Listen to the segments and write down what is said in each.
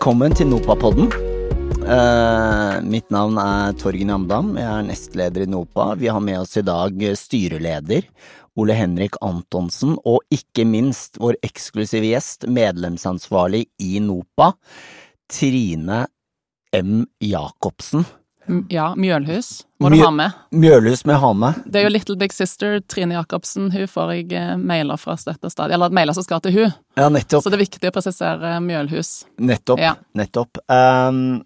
Velkommen til Nopapodden. Uh, mitt navn er Torgen Amdam, jeg er nestleder i NOPA. Vi har med oss i dag styreleder Ole Henrik Antonsen, og ikke minst vår eksklusive gjest, medlemsansvarlig i NOPA, Trine M. Jacobsen. Ja, Mjølhus må du ha med. Mjølhus må jeg ha med. Det er jo Little Big Sister, Trine Jacobsen. Hun får jeg eh, mailer fra støtte stadig. eller mailer som skal til hun. Ja, nettopp. Så det er viktig å presisere Mjølhus. Nettopp. Ja. Nettopp. Um,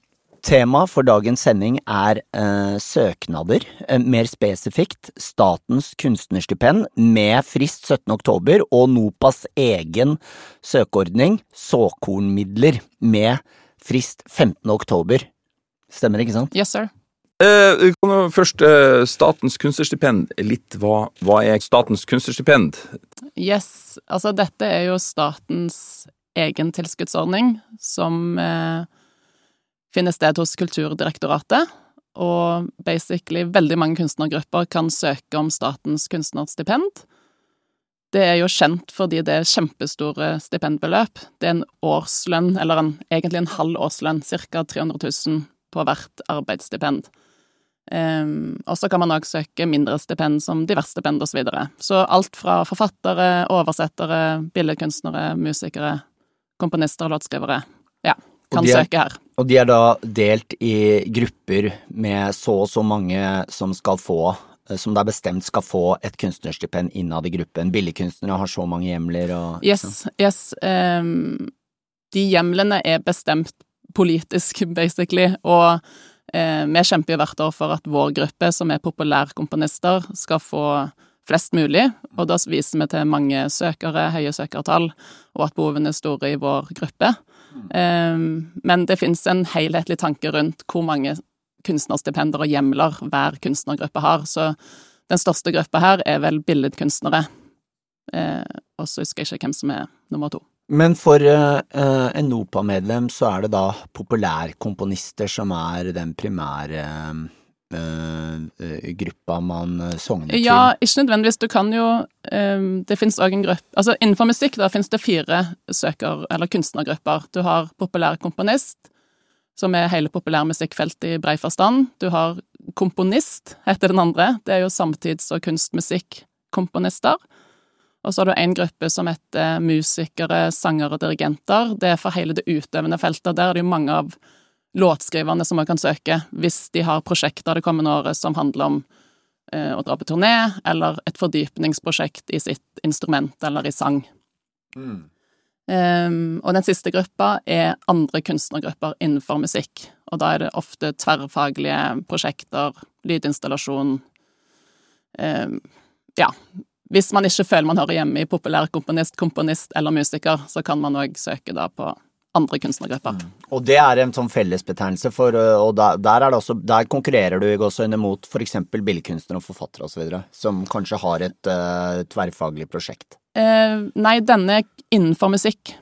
Tema for dagens sending er uh, søknader, uh, mer spesifikt Statens kunstnerstipend med frist 17. oktober og NOPAs egen søkeordning, såkornmidler, med frist 15. oktober. Stemmer, ikke sant? Yes, sir. Eh, først, eh, Statens kunstnerstipend. Litt hva, hva, er Statens kunstnerstipend? Yes, altså dette er jo statens egen tilskuddsordning som eh, finner sted hos Kulturdirektoratet. Og basically veldig mange kunstnergrupper kan søke om statens kunstnerstipend. Det er jo kjent fordi det er kjempestore stipendbeløp. Det er en årslønn, eller en, egentlig en halv årslønn, ca. 300 000 på hvert arbeidsstipend. Um, og så kan man òg søke mindre stipend som diversstipend osv. Så, videre. så alt fra forfattere, oversettere, billedkunstnere, musikere, komponister og låtskrivere ja, kan er, søke her. Og de er da delt i grupper med så og så mange som skal få eh, som det er bestemt skal få et kunstnerstipend innad i gruppen. Billedkunstnere har så mange hjemler og Yes, yes. Um, de hjemlene er bestemt politisk, basically. Og eh, vi kjemper jo hvert år for at vår gruppe, som er populærkomponister, skal få flest mulig, og da viser vi til mange søkere, høye søkertall, og at behovene er store i vår gruppe. Eh, men det finnes en helhetlig tanke rundt hvor mange kunstnerstipender og hjemler hver kunstnergruppe har, så den største gruppa her er vel billedkunstnere. Eh, og så husker jeg ikke hvem som er nummer to. Men for uh, en NOPA-medlem så er det da populærkomponister som er den primære uh, gruppa man sogner til? Ja, ikke nødvendigvis. Du kan jo Det finnes òg en gruppe Altså innenfor musikk da finnes det fire søker- eller kunstnergrupper. Du har populærkomponist, som er hele populærmusikkfeltet i brei forstand. Du har komponist, heter den andre. Det er jo samtids- og kunstmusikkomponister. Og så har du en gruppe som heter musikere, sangere dirigenter. Det er for hele det utøvende feltet. Der er det jo mange av låtskriverne som man kan søke hvis de har prosjekter det kommende året som handler om eh, å dra på turné, eller et fordypningsprosjekt i sitt instrument eller i sang. Mm. Um, og den siste gruppa er andre kunstnergrupper innenfor musikk. Og da er det ofte tverrfaglige prosjekter, lydinstallasjon um, Ja, hvis man ikke føler man hører hjemme i populær komponist komponist eller musiker, så kan man òg søke da på andre kunstnergrupper. Mm. Og det er en sånn fellesbetegnelse for Og der, der, også, der konkurrerer du også mot f.eks. billedkunstnere og forfattere osv., som kanskje har et uh, tverrfaglig prosjekt? Eh, nei, denne er innenfor musikk.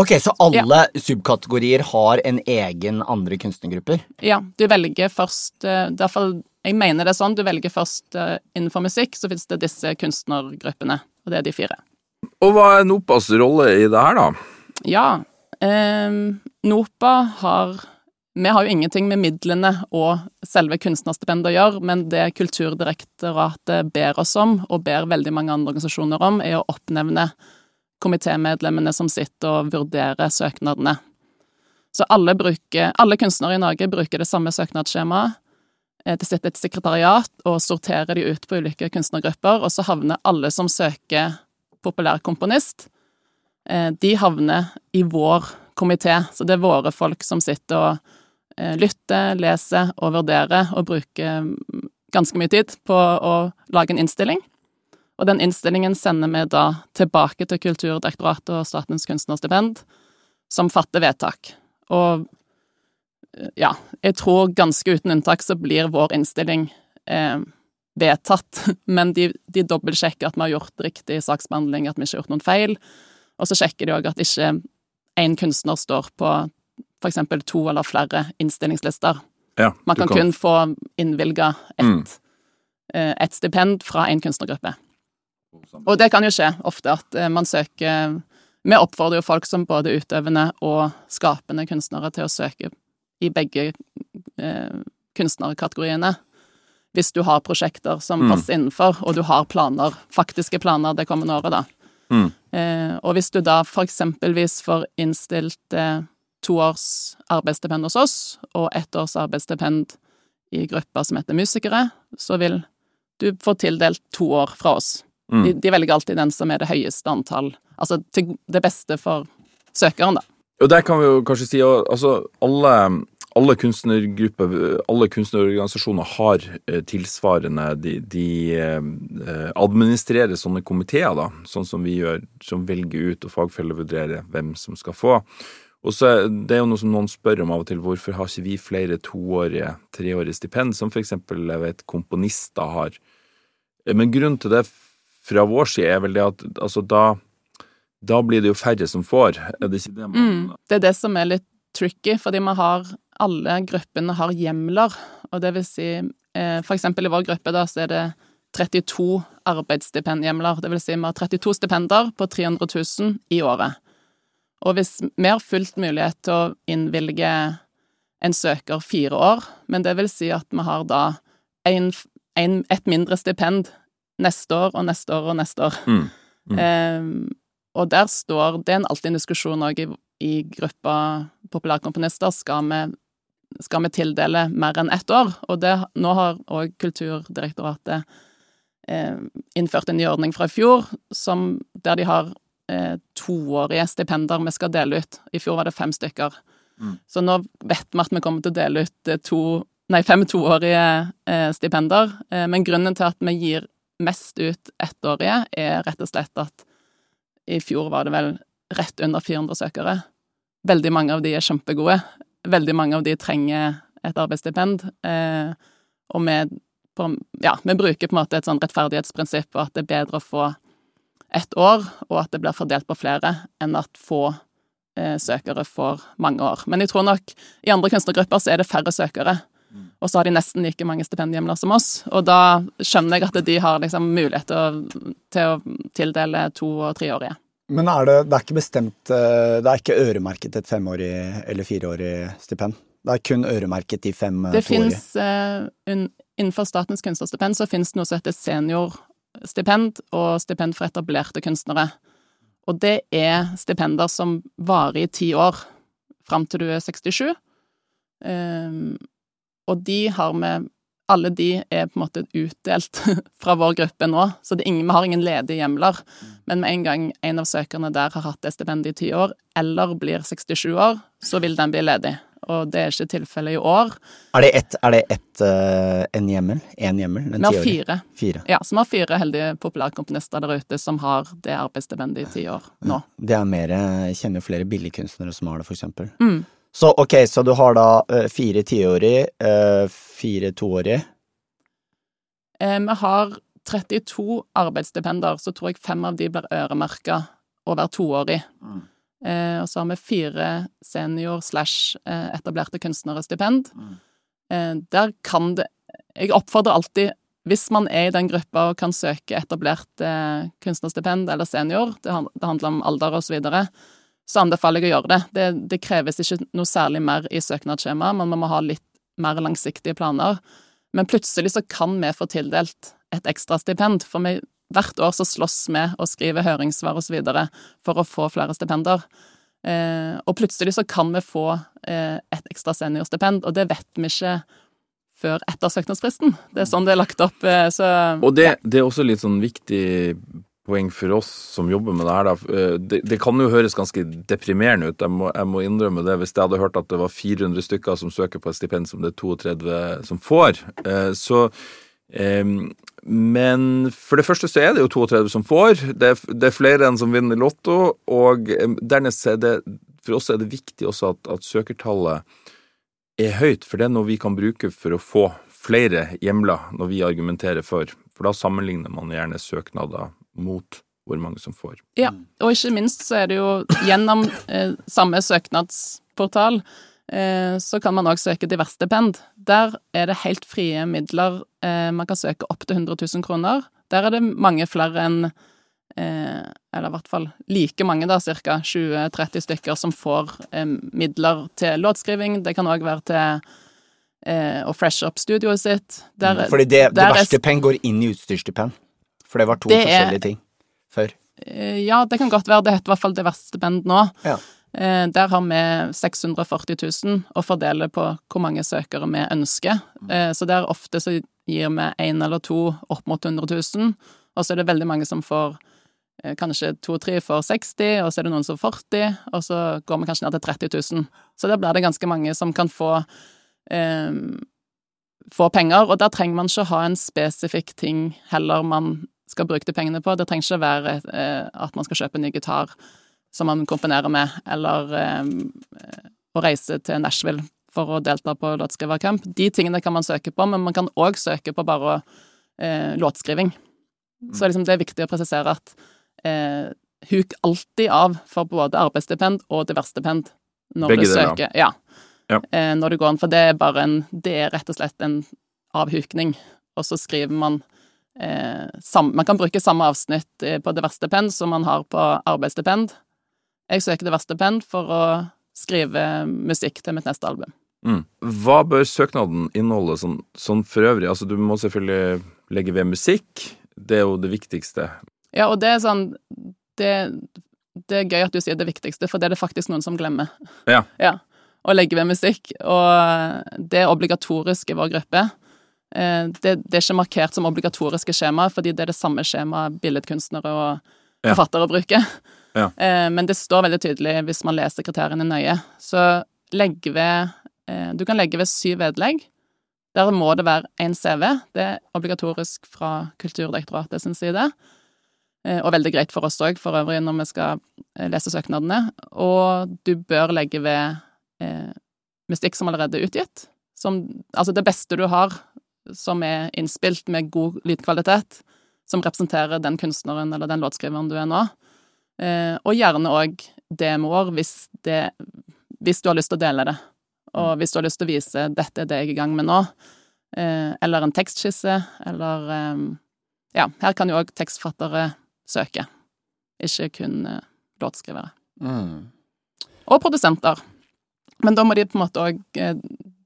Ok, så alle ja. subkategorier har en egen andre kunstnergrupper? Ja, du velger først uh, jeg mener det er sånn, du velger først uh, innenfor musikk, så finnes det disse kunstnergruppene, og det er de fire. Og hva er NOPAs rolle i det her, da? Ja, eh, NOPA har Vi har jo ingenting med midlene og selve kunstnerstipendet å gjøre, men det Kulturdirektoratet ber oss om, og ber veldig mange andre organisasjoner om, er å oppnevne komitémedlemmene som sitter og vurderer søknadene. Så alle, bruker, alle kunstnere i Norge bruker det samme søknadsskjemaet Eh, det sitter et sekretariat og sorterer de ut på ulike kunstnergrupper, og så havner alle som søker populærkomponist, eh, de havner i vår komité. Så det er våre folk som sitter og eh, lytter, leser og vurderer, og bruker mm, ganske mye tid på å lage en innstilling. Og den innstillingen sender vi da tilbake til Kulturdirektoratet og Statens kunstnerstipend, som fatter vedtak. Og ja, jeg tror ganske uten unntak så blir vår innstilling eh, vedtatt, men de, de dobbeltsjekker at vi har gjort riktig saksbehandling, at vi ikke har gjort noen feil, og så sjekker de òg at ikke én kunstner står på eksempel to eller flere innstillingslister. Ja, Man kan, kan, kun få innvilga ett mm. eh, et stipend fra én kunstnergruppe. Og det kan jo skje ofte, at eh, man søker Vi oppfordrer jo folk som både utøvende og skapende kunstnere til å søke i begge eh, kunstnerkategoriene. Hvis du har prosjekter som Mm. passer innenfor, og du har planer, faktiske planer det kommende året, da. Mm. Eh, og hvis du da for eksempelvis får innstilt eh, to års arbeidsstipend hos oss, og ett års arbeidsstipend i gruppa som heter Musikere, så vil du få tildelt to år fra oss. Mm. De, de velger alltid den som er det høyeste antall, altså til det beste for søkeren, da. Og der kan vi jo kanskje si at altså, alle, alle kunstnergrupper, alle kunstnerorganisasjoner har eh, tilsvarende De, de eh, administrerer sånne komiteer, da, sånn som vi gjør, som velger ut og fagfellevurderer hvem som skal få. Og så Det er jo noe som noen spør om av og til, hvorfor har ikke vi flere toårige, treårige stipend, som for eksempel jeg vet komponister har. Men grunnen til det fra vår side er vel det at altså da da blir det jo færre som får, er det ikke det man Mm. Det er det som er litt tricky, fordi vi har alle gruppene har hjemler, og det vil si eh, For eksempel i vår gruppe da, så er det 32 arbeidsstipendhjemler. Det vil si vi har 32 stipender på 300 000 i året. Og hvis vi har fullt mulighet til å innvilge en søker fire år, men det vil si at vi har da en, en, et mindre stipend neste år og neste år og neste år. Mm. Mm. Eh, og der står Det er alltid en diskusjon òg i, i gruppa populærkomponister. Skal vi, skal vi tildele mer enn ett år? Og det, nå har òg Kulturdirektoratet eh, innført en ny ordning fra i fjor som, der de har eh, toårige stipender vi skal dele ut. I fjor var det fem stykker. Mm. Så nå vet vi at vi kommer til å dele ut eh, to, nei, fem toårige eh, stipender. Eh, men grunnen til at vi gir mest ut ettårige, er rett og slett at i fjor var det vel rett under 400 søkere. Veldig mange av de er kjempegode. Veldig mange av de trenger et arbeidsstipend. Eh, og vi, på, ja, vi bruker på en måte et sånn rettferdighetsprinsipp, og at det er bedre å få ett år, og at det blir fordelt på flere, enn at få eh, søkere får mange år. Men jeg tror nok i andre kunstnergrupper så er det færre søkere. Og så har de nesten like mange stipendhjemler som oss. Og da skjønner jeg at de har liksom mulighet til å, til å tildele to- og treårige. Men er det, det er ikke bestemt eh, Det er ikke øremerket et femårig eller fireårig stipend? Det er kun øremerket de fem eh, Det toårige? finnes eh, Innenfor Statens kunstnerstipend så finnes det noe som heter seniorstipend og stipend for etablerte kunstnere. Og det er stipender som varer i ti år, fram til du er 67. Um, og de har vi Alle de er på en måte utdelt fra vår gruppe nå, så det ingen, vi har ingen ledige hjemler. Men med en gang en av søkerne der har hatt det stipendet i ti år, eller blir 67 år, så vil den bli ledig. Og det er ikke tilfellet i år. Er det ett, er det ett eh, en hjemmel? Én hjemmel? En Vi har fire. Fire. Ja, så vi har fire heldige populærkomponister der ute som har det arbeidsstipendet i ti år nå. Det er mer Jeg kjenner jo flere billigkunstnere som har det, for eksempel. Mm. Så ok, så du har da eh, fire tiårige, uh, fire toårige. Eh, vi har 32 arbeidsstipender, så tror jeg fem av de blir øremerka å være toårig. Eh, og så har vi fire senior slash eh, etablerte kunstnerstipend. Mm. der kan det Jeg oppfordrer alltid, hvis man er i den gruppa og kan søke etablert eh, kunstnerstipend eller senior, det, det handler om alder og så videre, så anbefaler jeg å gjøre det. det. Det kreves ikke noe særlig mer i søknadsskjemaet, men man må ha litt mer langsiktige planer. Men plutselig så kan vi få tildelt et ekstra stipend, for vi, hvert år så slåss vi og skriver høringssvar videre for å få flere stipender. Eh, og plutselig så kan vi få eh, et ekstra seniorstipend, og det vet vi ikke før etter søknadsfristen. Det er sånn det er lagt opp. Eh, så Og det, det er også litt sånn viktig poeng for oss som jobber med det her. Eh, Det, det kan jo høres ganske deprimerende ut, jeg må, jeg må innrømme det. Hvis jeg hadde hørt at det var 400 stykker som søker på et stipend som det er 32 som får, eh, så eh, Men for det første så er det jo 32 som får. Det det er flere enn som vinner Lotto. Og dernest er det For oss er det viktig også at, at søkertallet er høyt, for det er noe vi kan bruke for å få flere hjemler når vi argumenterer for. For da sammenligner man gjerne søknader mot hvor mange som får. Ja, og ikke minst så er det jo gjennom eh, samme søknadsportal eh, så kan man òg søke diversstipend. Der er det helt frie midler. Eh, man kan søke opp til 100 000 kroner. Der er det mange flere enn eh, eller i hvert fall like mange, da, ca. 20-30 stykker, som får eh, midler til låtskriving. Det kan òg være til eh, å freshe opp studioet sitt. Der, Fordi det, det verste er- verkstipend går inn i utstyrsstipend. For det var to Det er- forskjellige ting før. Eh, Ja, det kan godt være. Det heter i hvert fall det verste band nå. Ja. Eh, Der har vi 640 000 å fordele på hvor mange søkere vi ønsker. Eh, Så der ofte så gir vi én eller to opp mot 100 000, og så er det veldig mange som får kanskje to-tre får 60, og så er det noen som får 40, og så går vi kanskje ned til 30 000. Så der blir det ganske mange som kan få eh, få penger, og der trenger man ikke ha en spesifikk ting heller man skal bruke de pengene på. Det trenger ikke være eh, at man skal kjøpe en ny gitar som man komponerer med, eller eh, å reise til Nashville for å delta på låtskrivercamp. De tingene kan man søke på, men man kan òg søke på bare eh, låtskriving. Så liksom det er viktig å presisere at eh, huk alltid av for både arbeidsstipend og diversstipend når Begge du søker. søker. Ja. Ja. Eh, når du går inn, for det er bare en Det er rett og slett en avhukning, og så skriver man Man kan bruke samme avsnitt eh, på diversstipend som man har på arbeidsstipend. Jeg søker diversstipend for å skrive musikk til mitt neste album. Mm. Hva bør søknaden inneholde sånn, sånn for øvrig? Altså, du må selvfølgelig legge ved musikk. Det er jo det viktigste. Ja, og det er sånn det, det er gøy at du sier det viktigste, for det er det faktisk noen som glemmer. Ja. ja. Å legge ved musikk. Og det er obligatorisk i vår gruppe. Eh, Det, det er ikke markert som obligatoriske skjema, fordi det er det samme skjemaet billedkunstnere og Ja. forfattere bruker. Ja. Eh, Men det står veldig tydelig hvis man leser kriteriene nøye. Så legg ved eh, Du kan legge ved syv vedlegg. Der må det være én CV. Det er obligatorisk fra Kulturdirektoratet sin side. Og veldig greit for oss òg, for øvrig, når vi skal lese søknadene. Og du bør legge ved eh, musikk som allerede er utgitt. Som, altså det beste du har som er innspilt med god lydkvalitet, som representerer den kunstneren eller den låtskriveren du er nå. Eh, og gjerne òg demoer hvis, det, hvis du har lyst til å dele det. Og hvis du har lyst til å vise 'dette er det jeg er i gang med nå', eh, eller en tekstskisse, eller eh, Ja, her kan jo òg tekstforfattere søke, ikke kun låtskrivere. Mm. Og produsenter. Men da må de på en måte òg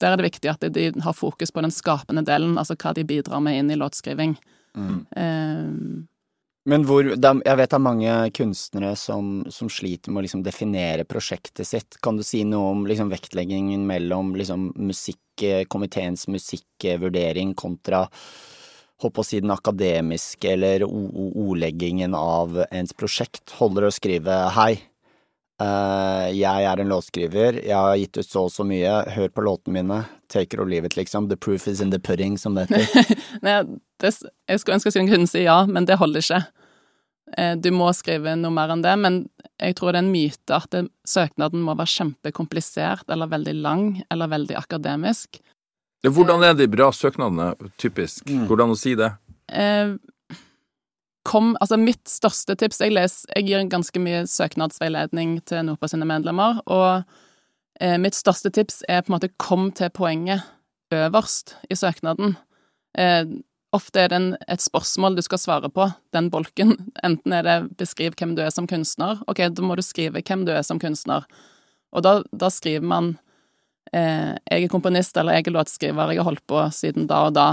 Der er det viktig at de har fokus på den skapende delen, altså hva de bidrar med inn i låtskriving. Mm. Eh, Men hvor, jeg vet det er mange kunstnere som, som sliter med å liksom definere prosjektet sitt. Kan du si noe om liksom vektleggingen mellom liksom musikk, eh, komiteens musikkvurdering kontra håper å si den akademiske eller ordleggingen av ens prosjekt? Holder det å skrive hei, jeg er en låtskriver, jeg har gitt ut så og så mye, hør på låtene mine, take it or leave it, liksom. The proof is in the pudding, som det heter. nei, det, jeg skulle ønske jeg kunne si ja, men det holder ikke. Eh, du må skrive noe mer enn det, men jeg tror det er en myte at det, søknaden må være kjempekomplisert eller veldig lang eller veldig akademisk. Hvordan er de bra søknadene, typisk? Mm. Hvordan å si det? Kom, altså mitt største tips jeg, leser, jeg gir ganske mye søknadsveiledning til NOPA sine medlemmer, og eh, mitt største tips er på en måte kom til poenget øverst i søknaden. Eh, ofte er det en, et spørsmål du skal svare på, den bolken. Enten er det beskriv hvem du er som kunstner. Ok, da må du skrive hvem du er som kunstner. Og da, da skriver man eh, jeg er komponist eller jeg er låtskriver, jeg har holdt på siden da og da.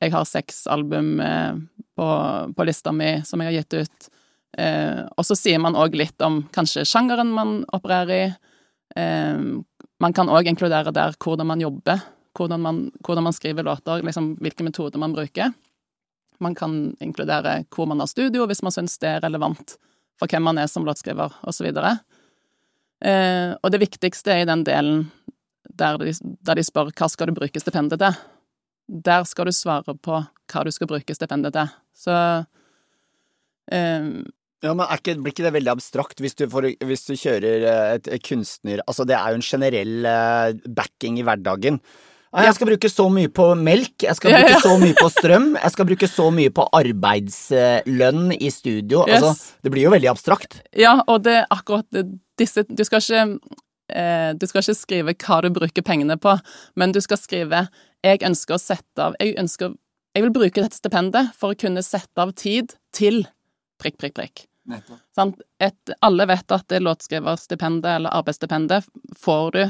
Jeg har seks album eh, på, på lista mi som jeg har gitt ut. Eh, og så sier man òg litt om kanskje sjangeren man opererer i. Eh, man kan òg inkludere der hvordan man jobber, hvordan man, hvordan man skriver låter, liksom hvilke metoder man bruker. Man kan inkludere hvor man har studio, hvis man syns det er relevant for hvem man er som låtskriver, osv. Eh, og det viktigste er i den delen der de, der de spør hva skal du bruke stipendet til. Der skal du svare på hva du skal bruke stipendet til. Så um, Ja, men ikke, Blir ikke det veldig abstrakt hvis du, får, hvis du kjører eh, et, kunstner Altså, det er jo en generell eh, backing i hverdagen. Ja. jeg skal bruke så mye på melk, jeg skal bruke så mye på strøm, jeg skal bruke så mye på arbeidslønn i studio. Altså, det blir jo veldig abstrakt. Ja, og det er akkurat disse Du skal ikke eh, Du skal ikke skrive hva du bruker pengene på, men du skal skrive 'Jeg ønsker å sette av Jeg ønsker Jeg vil bruke dette stipendet for å kunne sette av tid til prikk, prikk, prikk. Sånn, Et, alle vet at det låtskriverstipendet eller arbeidsstipendet får du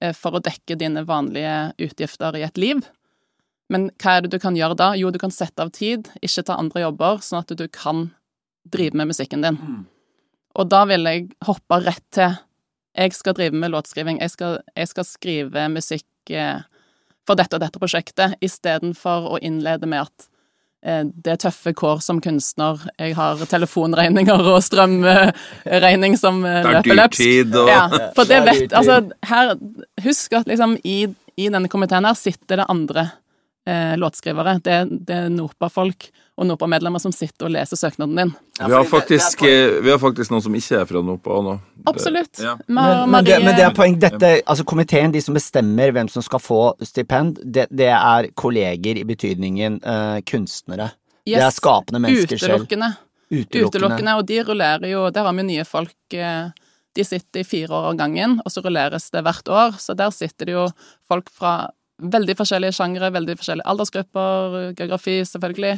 eh, for å dekke dine vanlige utgifter i et liv. Men hva er det du kan gjøre da? Jo, du kan sette av tid, ikke ta andre jobber, sånn at du kan drive med musikken din. Og da vil jeg hoppe rett til jeg skal drive med låtskriving, jeg skal, jeg skal skrive musikk eh, for dette og dette prosjektet, istedenfor å innlede med at eh, det er tøffe kår som kunstner, jeg har telefonregninger og strømregning som eh, løper løpsk. Det er dyrtid og Ja, for det vet Altså, her Husk at liksom i, i denne komiteen her sitter det andre eh, låtskrivere. Det, det er NOPA-folk og NOPA-medlemmer som sitter og leser søknaden din. vi, har faktisk, eh, vi har faktisk noen som ikke er fra NOPA nå. Absolutt. Ja. Men, men, det, men det er poeng. Dette, altså komiteen, de som bestemmer hvem som skal få stipend, det, det er kolleger i betydningen eh, kunstnere. Det er skapende mennesker selv. Utelukkende. Utelukkende. Utelukkende, og de rullerer jo Der har vi jo nye folk eh, De sitter i fire år av gangen, og så rulleres det hvert år. Så der sitter det jo folk fra veldig forskjellige sjangre, veldig forskjellige aldersgrupper, geografi, selvfølgelig.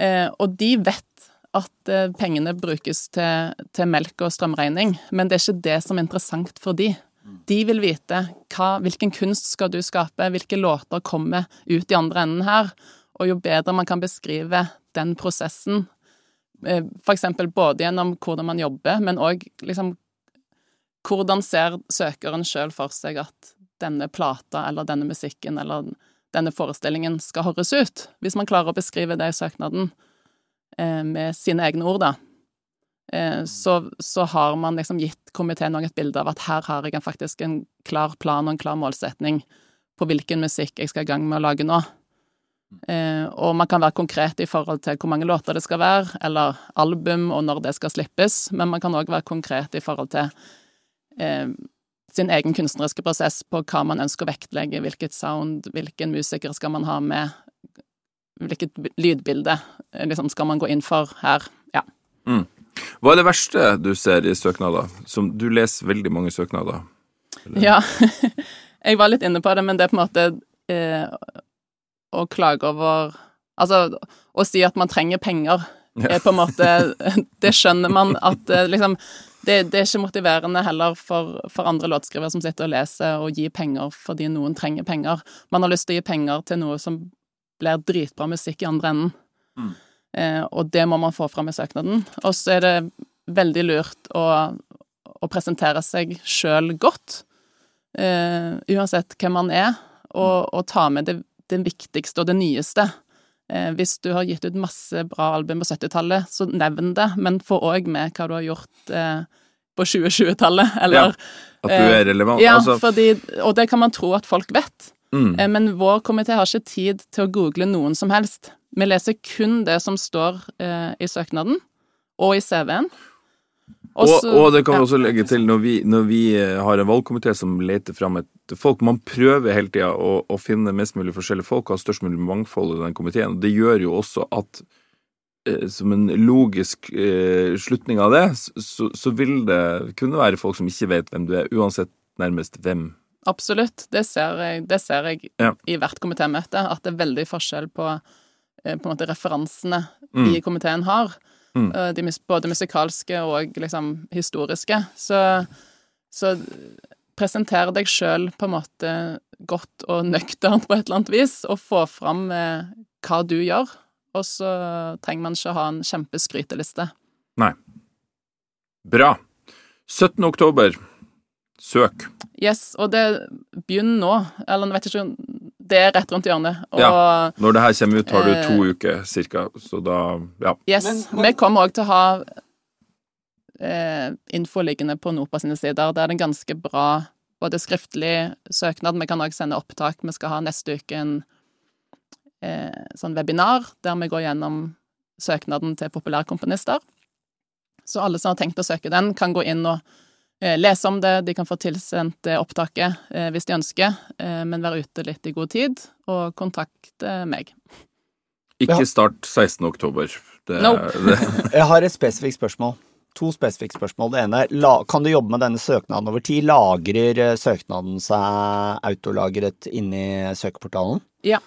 Eh, og de vet at eh, pengene brukes til, til melk og strømregning, men det er ikke det som er interessant for de. De vil vite hva, hvilken kunst skal du skape, hvilke låter kommer ut i andre enden her. Og jo bedre man kan beskrive den prosessen, eh, eksempel både gjennom hvordan man jobber, men òg liksom Hvordan ser søkeren sjøl for seg at denne plata eller denne musikken eller denne forestillingen skal høres ut? Hvis man klarer å beskrive det i søknaden eh, med sine egne ord, da, eh, så, så har man liksom gitt komiteen et bilde av at her har jeg faktisk en klar plan og en klar målsetning på hvilken musikk jeg skal i gang med å lage nå. Eh, og man kan være konkret i forhold til hvor mange låter det skal være, eller album, og når det skal slippes, men man kan òg være konkret i forhold til sin egen kunstneriske prosess på hva man ønsker å vektlegge, hvilket sound, hvilken musiker skal man ha med, hvilket lydbilde eh, liksom skal man gå inn for her. Ja. Hva er det verste du ser i søknader? Som du leser veldig mange søknader. ja. jeg var litt inne på det, men det er på en måte eh, å klage over Altså, å si at man trenger penger, er på en måte Det skjønner man at eh, liksom det, det er ikke motiverende heller for, for andre låtskrivere som sitter og leser, og gir penger fordi noen trenger penger. Man har lyst til å gi penger til noe som blir dritbra musikk i andre enden. Eh, og det må man få fram i søknaden. Og så er det veldig lurt å, å presentere seg sjøl godt, eh, uansett hvem man er, og, og ta med det, det viktigste og det nyeste. Eh, hvis du har gitt ut masse bra album på 70-tallet, så nevn det, men få òg med hva du har gjort eh, på 2020-tallet, eller At du er relevant. Ja, altså, fordi, og det kan man tro at folk vet. mm, Eh, Men vår komité har ikke tid til å google noen som helst. Vi leser kun det som står eh, i søknaden, og i CV-en. Og, så- og det kan vi også legge til, når vi, når vi eh, har en valgkomité som leter fram et folk Man prøver hele tida å, å finne mest mulig forskjellige folk og ha størst mulig mangfold i den komiteen. Det gjør jo også at eh, som en logisk eh, slutning av det, så, så vil det kunne være folk som ikke vet hvem du er, uansett nærmest hvem. Absolutt. Det ser jeg, det ser jeg Ja. i hvert komitémøte, at det er veldig forskjell på, eh, på referansene Mm. vi i komiteen har. Mm. De, både musikalske og liksom historiske. Så, så presenter deg sjøl på en måte godt og nøkternt på et eller annet vis, og få fram eh, hva du gjør. Og så trenger man ikke ha en kjempeskryteliste. Nei. Bra. 17. oktober. Søk. Yes, og det begynner nå. Eller jeg vet ikke Det er rett rundt hjørnet. Og Når det her kommer ut, har du to Eh. uker cirka, så da Ja. yes, Men- vi kommer òg til å ha eh, info liggende på NOPA sine sider. Der er det en ganske bra både skriftlig søknad, vi kan òg sende opptak. Vi skal ha neste uke en eh, sånn webinar der vi går gjennom søknaden til populærkomponister. Så alle som har tenkt å søke den, kan gå inn og lese om det. De kan få tilsendt det opptaket eh, hvis de ønsker, eh, men være ute litt i god tid, og kontakte meg. Ikke start 16. oktober. Det, Nope. det, Jeg har et spesifikt spørsmål. To spesifikke spørsmål. Det ene er, kan du jobbe med denne søknaden over tid? Lagrer eh, søknaden seg autolagret inni søkeportalen? Ja.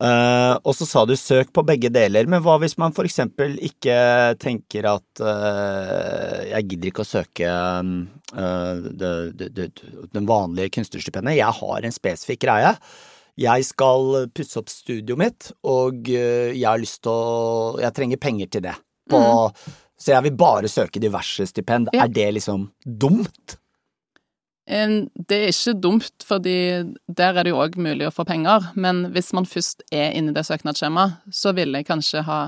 Uh, og så sa du søk på begge deler, men hva hvis man for eksempel ikke tenker at uh, jeg gidder ikke å søke uh, det, det, det, den vanlige kunstnerstipendet, jeg har en spesifikk greie. Jeg skal pusse opp studioet mitt, og jeg har lyst til å Jeg trenger penger til det. På, mm. Så jeg vil bare søke diverse stipend. Ja. Er det liksom dumt? Det er ikke dumt, fordi der er det jo òg mulig å få penger, men hvis man først er inne i det søknadsskjemaet, så ville jeg kanskje ha,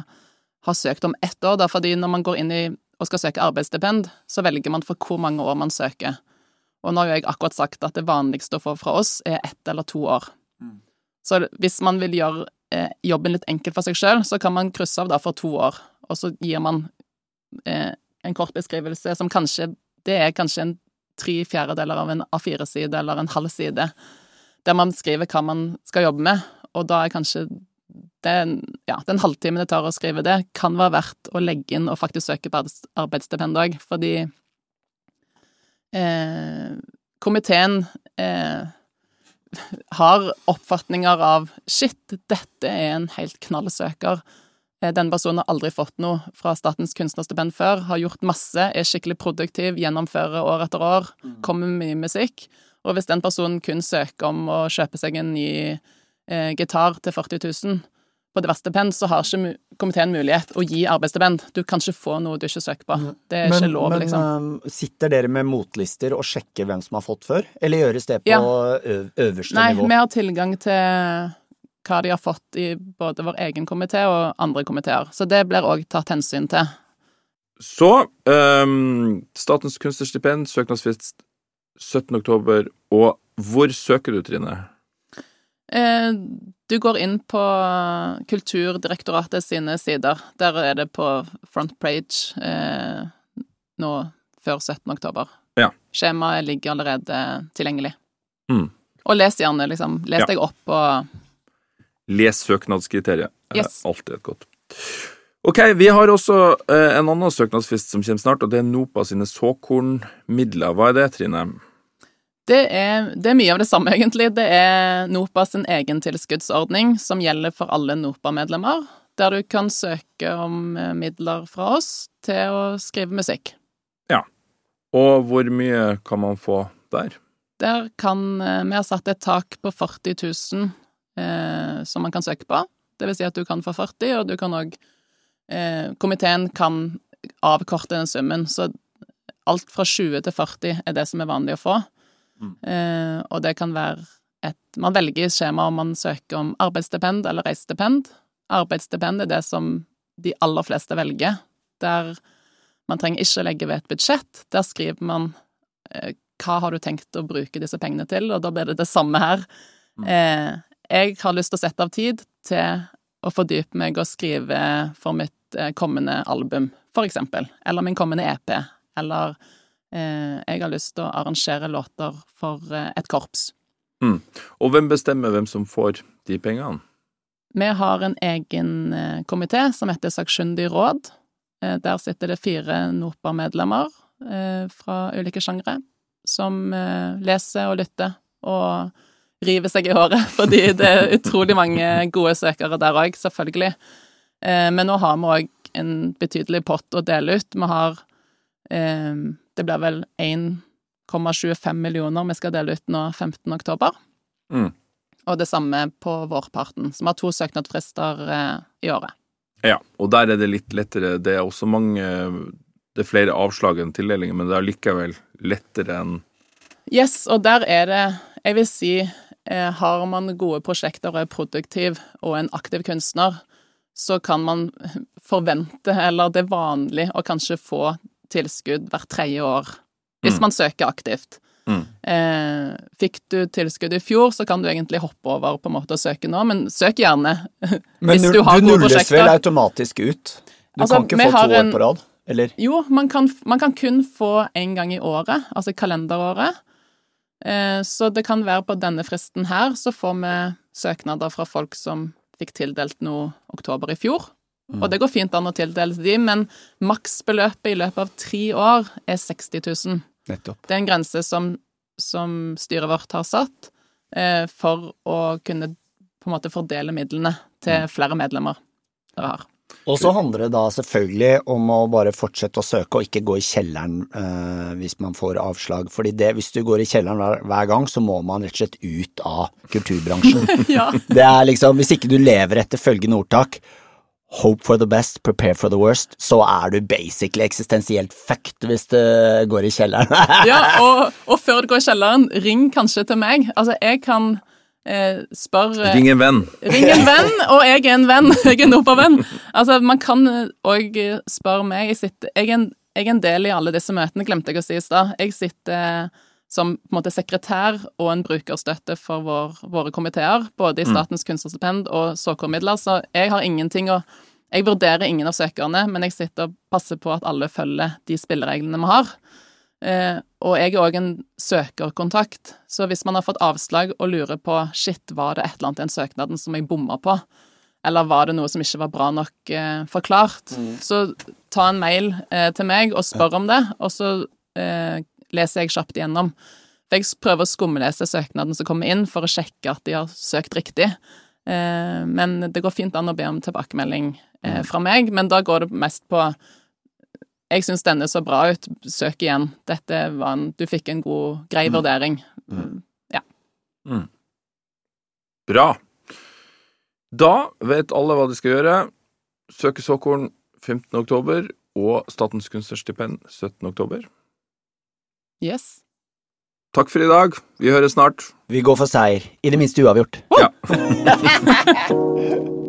ha, søkt om ett år, da, fordi når man går inn i og skal søke arbeidsstipend, så velger man for hvor mange år man søker. Og nå har jo jeg akkurat sagt at det vanligste å få fra oss er ett eller to år. Mm. Så hvis man vil gjøre eh, jobben litt enkel for seg sjøl, så kan man krysse av da for to år, og så gir man eh, en kort beskrivelse som kanskje Det er kanskje en tre fjerdedeler av en A4-side eller en halv side, der man skriver hva man skal jobbe med, og da er kanskje den, ja, den halvtimen det tar å skrive det, kan være verdt å legge inn og faktisk søke på arbeidsstipend òg, fordi eh, komiteen eh, har oppfatninger av shit, dette er en helt knallsøker. Eh, den personen har aldri fått noe fra Statens kunstnerstipend før, har gjort masse, er skikkelig produktiv, gjennomfører år etter år, mm. kommer med mye musikk. Og hvis den personen kun søker om å kjøpe seg en ny eh, gitar til 40 000 på diverse stipend, så har ikke komiteen mulighet å gi arbeidsstipend. Du kan ikke få noe du ikke søker på. Det er men, ikke lov, men, liksom. Men um, sitter dere med motlister og sjekker hvem som har fått før, eller gjøres det på ja. øverste Nei, nivå? Nei, vi har tilgang til hva de har fått i både vår egen komité og andre komiteer. Så det blir òg tatt hensyn til. Så um, Statens kunstnerstipend, søknadsfrist 17. oktober, og hvor søker du, Trine? Eh, du går inn på Kulturdirektoratet sine sider. Der er det på front page eh, nå før 17. oktober. Ja. Skjemaet ligger allerede tilgjengelig. Mm. Og les gjerne, liksom. Les ja. deg opp og Les søknadskriteriet. Yes. Alltid et godt. Ok, vi har også eh, en annen søknadsfrist som kommer snart, og det er NOPA sine såkornmidler. Hva er det, Trine? Det er, det er, mye av det samme, egentlig. Det er NOPA sin egen tilskuddsordning som gjelder for alle NOPA-medlemmer, der du kan søke om eh, midler fra oss til å skrive musikk. Ja. Og hvor mye kan man få der? Der kan eh, Vi har satt et tak på 40 000 eh, som man kan søke på. Det vil si at du kan få 40, og du kan òg eh, Komiteen kan avkorte den summen, så alt fra 20 til 40 er det som er vanlig å få. Mm. Eh, og det kan være et Man velger skjema om man søker om arbeidsstipend eller reisestipend. Arbeidsstipend er det som de aller fleste velger, der man trenger ikke legge ved et budsjett. Der skriver man eh, hva har du tenkt å bruke disse pengene til, og da blir det det samme her. Mm. Eh, jeg har lyst til å sette av tid til å fordype meg og skrive for mitt eh, kommende album, for eksempel. Eller min kommende EP. Eller eh, jeg har lyst til å arrangere låter for eh, et korps. Mm. Og hvem bestemmer hvem som får de pengene? Vi har en egen eh, komité som heter Sakkyndig råd. Eh, der sitter det fire NOPA-medlemmer eh, fra ulike sjangre som leser og lytter og river seg i håret, fordi det er utrolig mange gode søkere der òg, selvfølgelig. Eh, men nå har vi òg en betydelig pott å dele ut. Vi har eh, Det blir vel 1,25 millioner vi skal dele ut nå 15. oktober. Mm. Og det samme på vårparten. Så vi har to søknadsfrister eh, i året. Ja, og der er det litt lettere. Det er også mange Det er flere avslag enn tildelinger, men det er likevel lettere enn Yes, og der er det Jeg vil si har man gode prosjekter og er produktiv og en aktiv kunstner, så kan man forvente, eller det er vanlig, å kanskje få tilskudd hvert tredje år. Hvis mm. man søker aktivt. Mm. Eh, fikk du tilskudd i fjor, så kan du egentlig hoppe over på en måte å søke nå, men søk gjerne. Men hvis du. Men du nulles vel automatisk ut? Du altså, kan ikke få to år på rad? Eller? Jo, man kan, man kan kun få én gang i året, altså kalenderåret. Eh, så det kan være på denne fristen her så får vi søknader fra folk som fikk tildelt noe oktober i fjor. Mm. Og det går fint an å tildele de, men maksbeløpet i løpet av tre år er 60 000. Nettopp. Det er en grense som, som styret vårt har satt eh, for å kunne på en måte fordele midlene til flere medlemmer dere har. Og så handler det da selvfølgelig om å bare fortsette å søke og ikke gå i kjelleren eh, hvis man får avslag. Fordi det, hvis du går i kjelleren hver, hver, gang, så må man rett og slett ut av kulturbransjen. ja. Det er liksom, Hvis ikke du lever etter følgende ordtak Hope for the best, prepare for the worst, så er du basically eksistensielt fucked hvis du går i kjelleren. ja, og, og før du går i kjelleren, ring kanskje til meg. Altså, jeg kan eh, spør eh, Ring en venn. Ring en venn, og jeg er en venn. Jeg er en operavenn. Altså, man kan òg spørre meg. Jeg, sitter, jeg, er en, jeg, er en, del i alle disse møtene, glemte jeg å si i stad. Jeg sitter som på en måte sekretær og en brukerstøtte for vår, våre komiteer, både i mm. Statens kunstnerstipend og såkornmidler, så jeg har ingenting å Jeg vurderer ingen av søkerne, men jeg sitter og passer på at alle følger de spillereglene vi har. Eh, og jeg er òg en søkerkontakt, så hvis man har fått avslag og lurer på shit, var det et eller annet i den søknaden som jeg bomma på, eller var det noe som ikke var bra nok eh, forklart, mm. så ta en mail eh, til meg og spør om det, og så eh, leser jeg kjapt igjennom. For jeg prøver å skumlese søknaden som kommer inn, for å sjekke at de har søkt riktig. Eh, men det går fint an å be om tilbakemelding eh, mm. fra meg, men da går det mest på jeg syns denne så bra ut, søk igjen. Dette var en Du fikk en god, grei mm. vurdering. Mm. Ja. Mm. Bra. Da vet alle hva de skal gjøre. Søke såkorn 15. oktober og Statens kunstnerstipend 17. oktober. Yes. Takk for i dag. Vi høres snart. Vi går for seier. I det minste uavgjort. Ja.